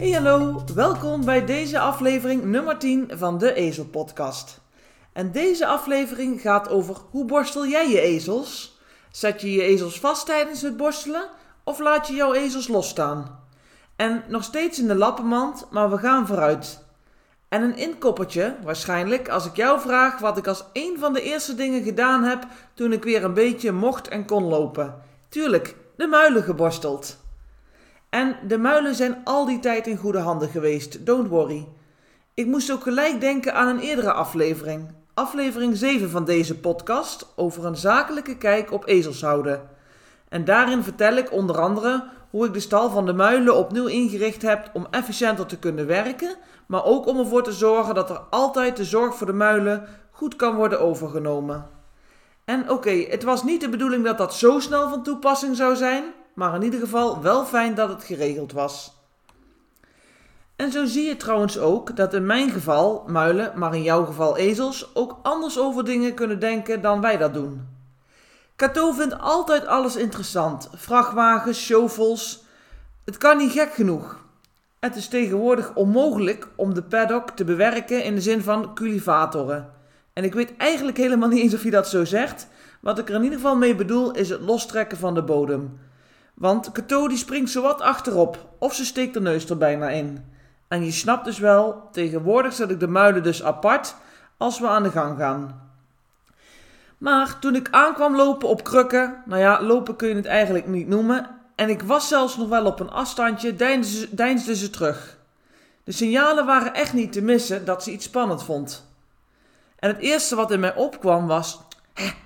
Hey hallo, welkom bij deze aflevering nummer 10 van de Ezel Podcast. En deze aflevering gaat over hoe borstel jij je ezels? Zet je je ezels vast tijdens het borstelen of laat je jouw ezels losstaan? En nog steeds in de lappenmand, maar we gaan vooruit. En een inkoppertje, waarschijnlijk, als ik jou vraag wat ik als een van de eerste dingen gedaan heb toen ik weer een beetje mocht en kon lopen. Tuurlijk, de muilen geborsteld. En de muilen zijn al die tijd in goede handen geweest, don't worry. Ik moest ook gelijk denken aan een eerdere aflevering. Aflevering 7 van deze podcast over een zakelijke kijk op ezelshouden. En daarin vertel ik onder andere hoe ik de stal van de muilen opnieuw ingericht heb om efficiënter te kunnen werken, maar ook om ervoor te zorgen dat er altijd de zorg voor de muilen goed kan worden overgenomen. En oké, het was niet de bedoeling dat dat zo snel van toepassing zou zijn, maar in ieder geval wel fijn dat het geregeld was. En zo zie je trouwens ook dat in mijn geval muilen, maar in jouw geval ezels, ook anders over dingen kunnen denken dan wij dat doen. Cato vindt altijd alles interessant: vrachtwagens, shovels. Het kan niet gek genoeg. Het is tegenwoordig onmogelijk om de paddock te bewerken in de zin van cultivatoren. En ik weet eigenlijk helemaal niet eens of je dat zo zegt. Wat ik er in ieder geval mee bedoel is het lostrekken van de bodem. Want Cato die springt zowat achterop, of ze steekt de neus er bijna in. En je snapt dus wel, tegenwoordig zet ik de muilen dus apart als we aan de gang gaan. Maar toen ik aankwam lopen op krukken, nou ja, lopen kun je het eigenlijk niet noemen, en ik was zelfs nog wel op een afstandje, deinsde ze terug. De signalen waren echt niet te missen dat ze iets spannend vond. En het eerste wat in mij opkwam was: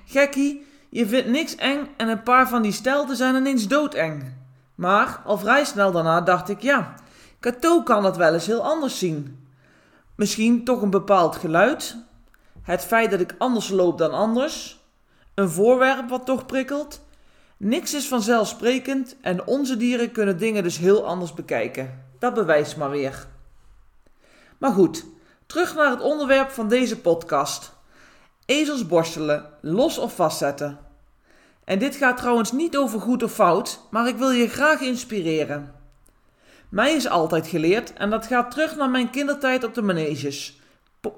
gekkie, je vindt niks eng en een paar van die stelten zijn ineens doodeng. Maar al vrij snel daarna dacht ik: ja, Cato kan dat wel eens heel anders zien. Misschien toch een bepaald geluid, het feit dat ik anders loop dan anders, een voorwerp wat toch prikkelt. Niks is vanzelfsprekend en onze dieren kunnen dingen dus heel anders bekijken. Dat bewijst maar weer. Maar goed, terug naar het onderwerp van deze podcast. Ezels borstelen, los of vastzetten. En dit gaat trouwens niet over goed of fout, maar ik wil je graag inspireren. Mij is altijd geleerd, en dat gaat terug naar mijn kindertijd op de maneges.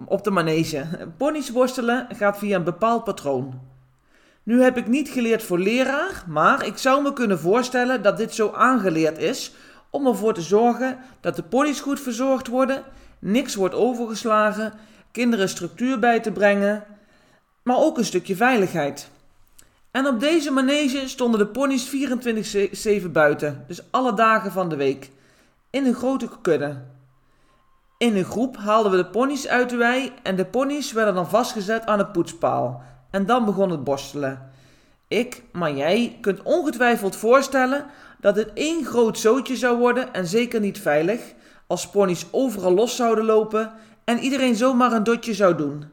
op de manege. Ponies worstelen gaat via een bepaald patroon. Nu heb ik niet geleerd voor leraar, maar ik zou me kunnen voorstellen dat dit zo aangeleerd is om ervoor te zorgen dat de ponies goed verzorgd worden, niks wordt overgeslagen, kinderen structuur bij te brengen, maar ook een stukje veiligheid. En op deze manege stonden de ponies 24-7 buiten, dus alle dagen van de week, in een grote kudde. In een groep haalden we de ponies uit de wei en de ponies werden dan vastgezet aan de poetspaal. En dan begon het borstelen. Ik, maar jij, kunt ongetwijfeld voorstellen dat het één groot zootje zou worden en zeker niet veilig als ponies overal los zouden lopen en iedereen zomaar een dotje zou doen.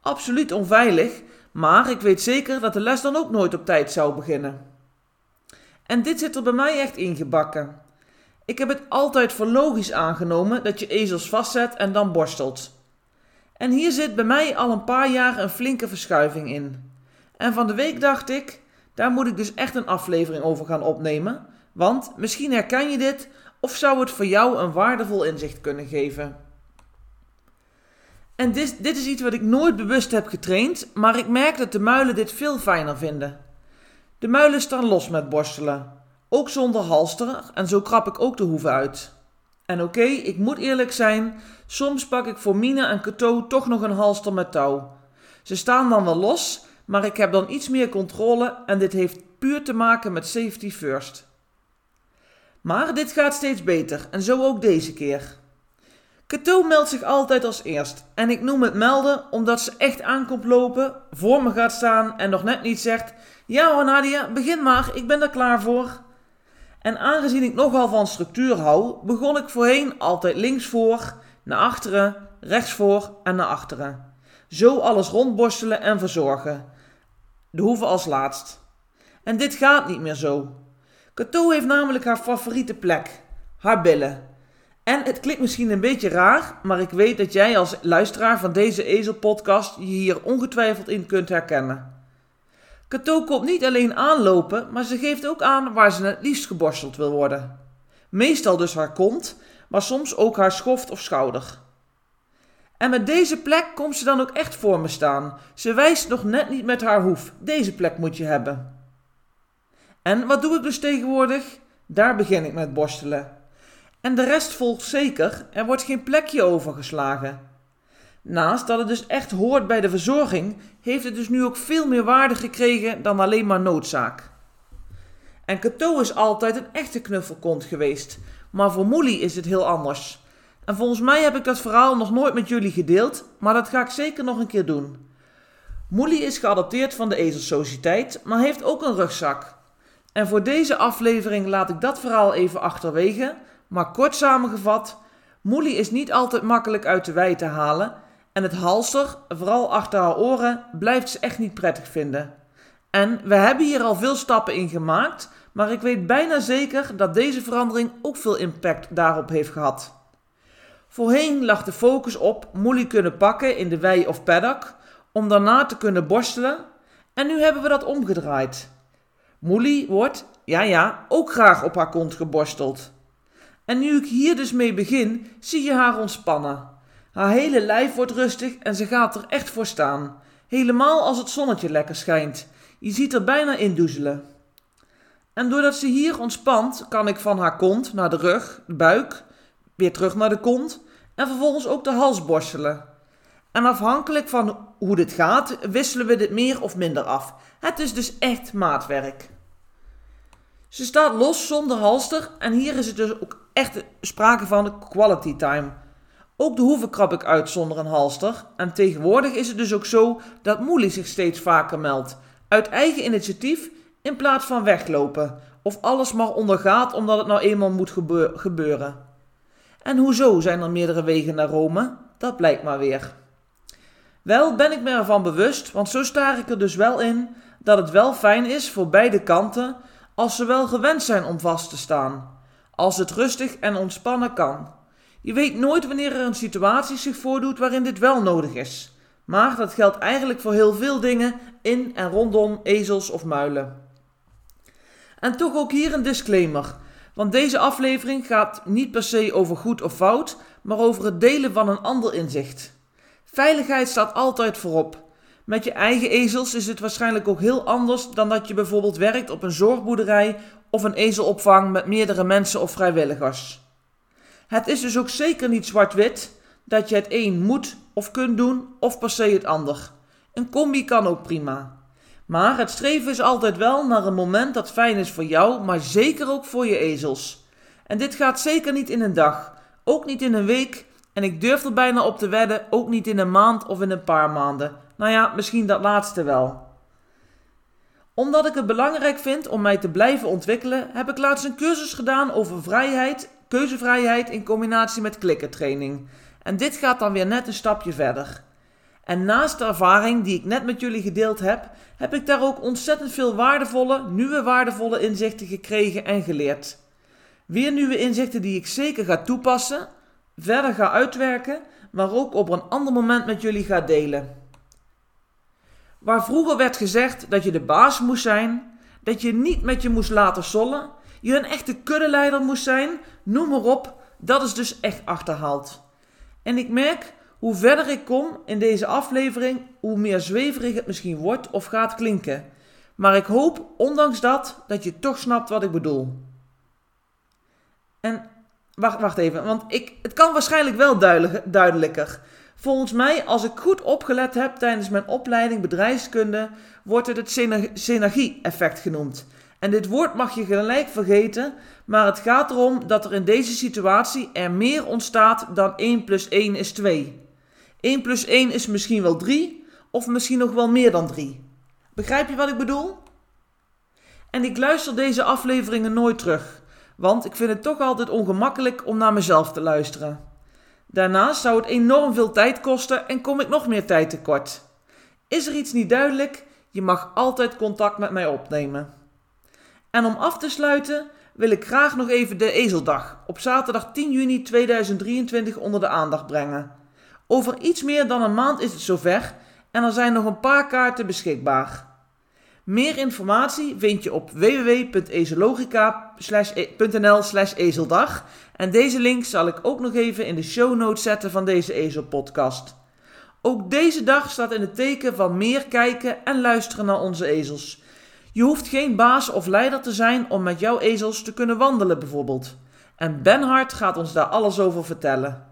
Absoluut onveilig, maar ik weet zeker dat de les dan ook nooit op tijd zou beginnen. En dit zit er bij mij echt ingebakken. Ik heb het altijd voor logisch aangenomen dat je ezels vastzet en dan borstelt. En hier zit bij mij al een paar jaar een flinke verschuiving in. En van de week dacht ik, daar moet ik dus echt een aflevering over gaan opnemen, want misschien herken je dit of zou het voor jou een waardevol inzicht kunnen geven. En dit, dit is iets wat ik nooit bewust heb getraind, maar ik merk dat de muilen dit veel fijner vinden. De muilen staan los met borstelen, ook zonder halster en zo krap ik ook de hoeven uit. En oké, ik moet eerlijk zijn, soms pak ik voor Mina en Cato toch nog een halster met touw. Ze staan dan wel los, maar ik heb dan iets meer controle en dit heeft puur te maken met safety first. Maar dit gaat steeds beter en zo ook deze keer. Cato meldt zich altijd als eerst en ik noem het melden omdat ze echt aankomt lopen, voor me gaat staan en nog net niet zegt: Ja hoor begin maar, ik ben er klaar voor. En aangezien ik nogal van structuur hou, begon ik voorheen altijd links voor, naar achteren, rechtsvoor en naar achteren. Zo alles rondborstelen en verzorgen. De hoeven als laatst. En dit gaat niet meer zo. Cato heeft namelijk haar favoriete plek: haar billen. En het klinkt misschien een beetje raar, maar ik weet dat jij als luisteraar van deze Ezel-podcast je hier ongetwijfeld in kunt herkennen. Cato komt niet alleen aanlopen, maar ze geeft ook aan waar ze het liefst geborsteld wil worden. Meestal dus haar kont, maar soms ook haar schoft of schouder. En met deze plek komt ze dan ook echt voor me staan. Ze wijst nog net niet met haar hoef. Deze plek moet je hebben. En wat doe ik dus tegenwoordig? Daar begin ik met borstelen. En de rest volgt zeker, er wordt geen plekje overgeslagen. Naast dat het dus echt hoort bij de verzorging, heeft het dus nu ook veel meer waarde gekregen dan alleen maar noodzaak. En Cato is altijd een echte knuffelkont geweest, maar voor Moelie is het heel anders. En volgens mij heb ik dat verhaal nog nooit met jullie gedeeld, maar dat ga ik zeker nog een keer doen. Moelie is geadopteerd van de Ezelsociëteit, maar heeft ook een rugzak. En voor deze aflevering laat ik dat verhaal even achterwege, maar kort samengevat, Moelie is niet altijd makkelijk uit de wei te halen en het halster, vooral achter haar oren, blijft ze echt niet prettig vinden. En we hebben hier al veel stappen in gemaakt, maar ik weet bijna zeker dat deze verandering ook veel impact daarop heeft gehad. Voorheen lag de focus op Moelie kunnen pakken in de wei of paddock, om daarna te kunnen borstelen, en nu hebben we dat omgedraaid. Moelie wordt, ja ja, ook graag op haar kont geborsteld. En nu ik hier dus mee begin, zie je haar ontspannen. Haar hele lijf wordt rustig en ze gaat er echt voor staan. Helemaal als het zonnetje lekker schijnt. Je ziet er bijna in doezelen. En doordat ze hier ontspant, kan ik van haar kont naar de rug, de buik, weer terug naar de kont en vervolgens ook de hals borstelen. En afhankelijk van hoe dit gaat, wisselen we dit meer of minder af. Het is dus echt maatwerk. Ze staat los zonder halster en hier is het dus ook echt sprake van quality time. Ook de hoeven krab ik uit zonder een halster. En tegenwoordig is het dus ook zo dat Moelie zich steeds vaker meldt. Uit eigen initiatief in plaats van weglopen. Of alles maar ondergaat omdat het nou eenmaal moet gebeuren. En hoezo zijn er meerdere wegen naar Rome? Dat blijkt maar weer. Wel ben ik me ervan bewust, want zo sta ik er dus wel in dat het wel fijn is voor beide kanten als ze wel gewend zijn om vast te staan. Als het rustig en ontspannen kan. Je weet nooit wanneer er een situatie zich voordoet waarin dit wel nodig is. Maar dat geldt eigenlijk voor heel veel dingen in en rondom ezels of muilen. En toch ook hier een disclaimer. Want deze aflevering gaat niet per se over goed of fout, maar over het delen van een ander inzicht. Veiligheid staat altijd voorop. Met je eigen ezels is het waarschijnlijk ook heel anders dan dat je bijvoorbeeld werkt op een zorgboerderij of een ezelopvang met meerdere mensen of vrijwilligers. Het is dus ook zeker niet zwart-wit dat je het een moet of kunt doen of per se het ander. Een combi kan ook prima. Maar het streven is altijd wel naar een moment dat fijn is voor jou, maar zeker ook voor je ezels. En dit gaat zeker niet in een dag, ook niet in een week en ik durf er bijna op te wedden, ook niet in een maand of in een paar maanden. Nou ja, misschien dat laatste wel. Omdat ik het belangrijk vind om mij te blijven ontwikkelen, heb ik laatst een cursus gedaan over vrijheid, keuzevrijheid in combinatie met klikkertraining. En dit gaat dan weer net een stapje verder. En naast de ervaring die ik net met jullie gedeeld heb, heb ik daar ook ontzettend veel waardevolle, nieuwe waardevolle inzichten gekregen en geleerd. Weer nieuwe inzichten die ik zeker ga toepassen, verder ga uitwerken, maar ook op een ander moment met jullie ga delen. Waar vroeger werd gezegd dat je de baas moest zijn, dat je niet met je moest laten sollen, je een echte kuddeleider moest zijn, noem maar op, dat is dus echt achterhaald. En ik merk hoe verder ik kom in deze aflevering, hoe meer zweverig het misschien wordt of gaat klinken. Maar ik hoop, ondanks dat, dat je toch snapt wat ik bedoel. En wacht, wacht even, want ik, het kan waarschijnlijk wel duidelijker. Volgens mij, als ik goed opgelet heb tijdens mijn opleiding bedrijfskunde, wordt het het synergie-effect genoemd. En dit woord mag je gelijk vergeten, maar het gaat erom dat er in deze situatie er meer ontstaat dan 1 plus 1 is 2. 1 plus 1 is misschien wel 3 of misschien nog wel meer dan 3. Begrijp je wat ik bedoel? En ik luister deze afleveringen nooit terug, want ik vind het toch altijd ongemakkelijk om naar mezelf te luisteren. Daarnaast zou het enorm veel tijd kosten en kom ik nog meer tijd tekort. Is er iets niet duidelijk? Je mag altijd contact met mij opnemen. En om af te sluiten wil ik graag nog even de Ezeldag op zaterdag 10 juni 2023 onder de aandacht brengen. Over iets meer dan een maand is het zover en er zijn nog een paar kaarten beschikbaar. Meer informatie vind je op www.ezelogica.nl slash ezeldag en deze link zal ik ook nog even in de show notes zetten van deze ezelpodcast. Ook deze dag staat in het teken van meer kijken en luisteren naar onze ezels. Je hoeft geen baas of leider te zijn om met jouw ezels te kunnen wandelen bijvoorbeeld. En Benhard gaat ons daar alles over vertellen.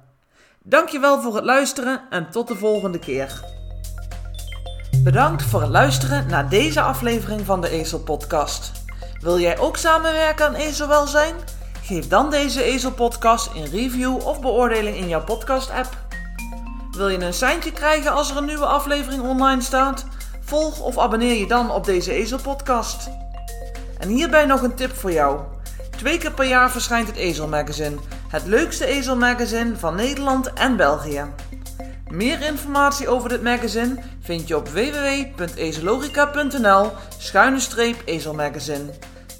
Dankjewel voor het luisteren en tot de volgende keer. Bedankt voor het luisteren naar deze aflevering van de Ezel Podcast. Wil jij ook samenwerken aan ezelwelzijn? Geef dan deze Ezel Podcast een review of beoordeling in jouw podcast app. Wil je een seintje krijgen als er een nieuwe aflevering online staat? Volg of abonneer je dan op deze Ezel Podcast. En hierbij nog een tip voor jou. Twee keer per jaar verschijnt het Ezel Magazine, het leukste ezelmagazine van Nederland en België. Meer informatie over dit magazine vind je op www.ezelogica.nl schuine streep ezelmagazine.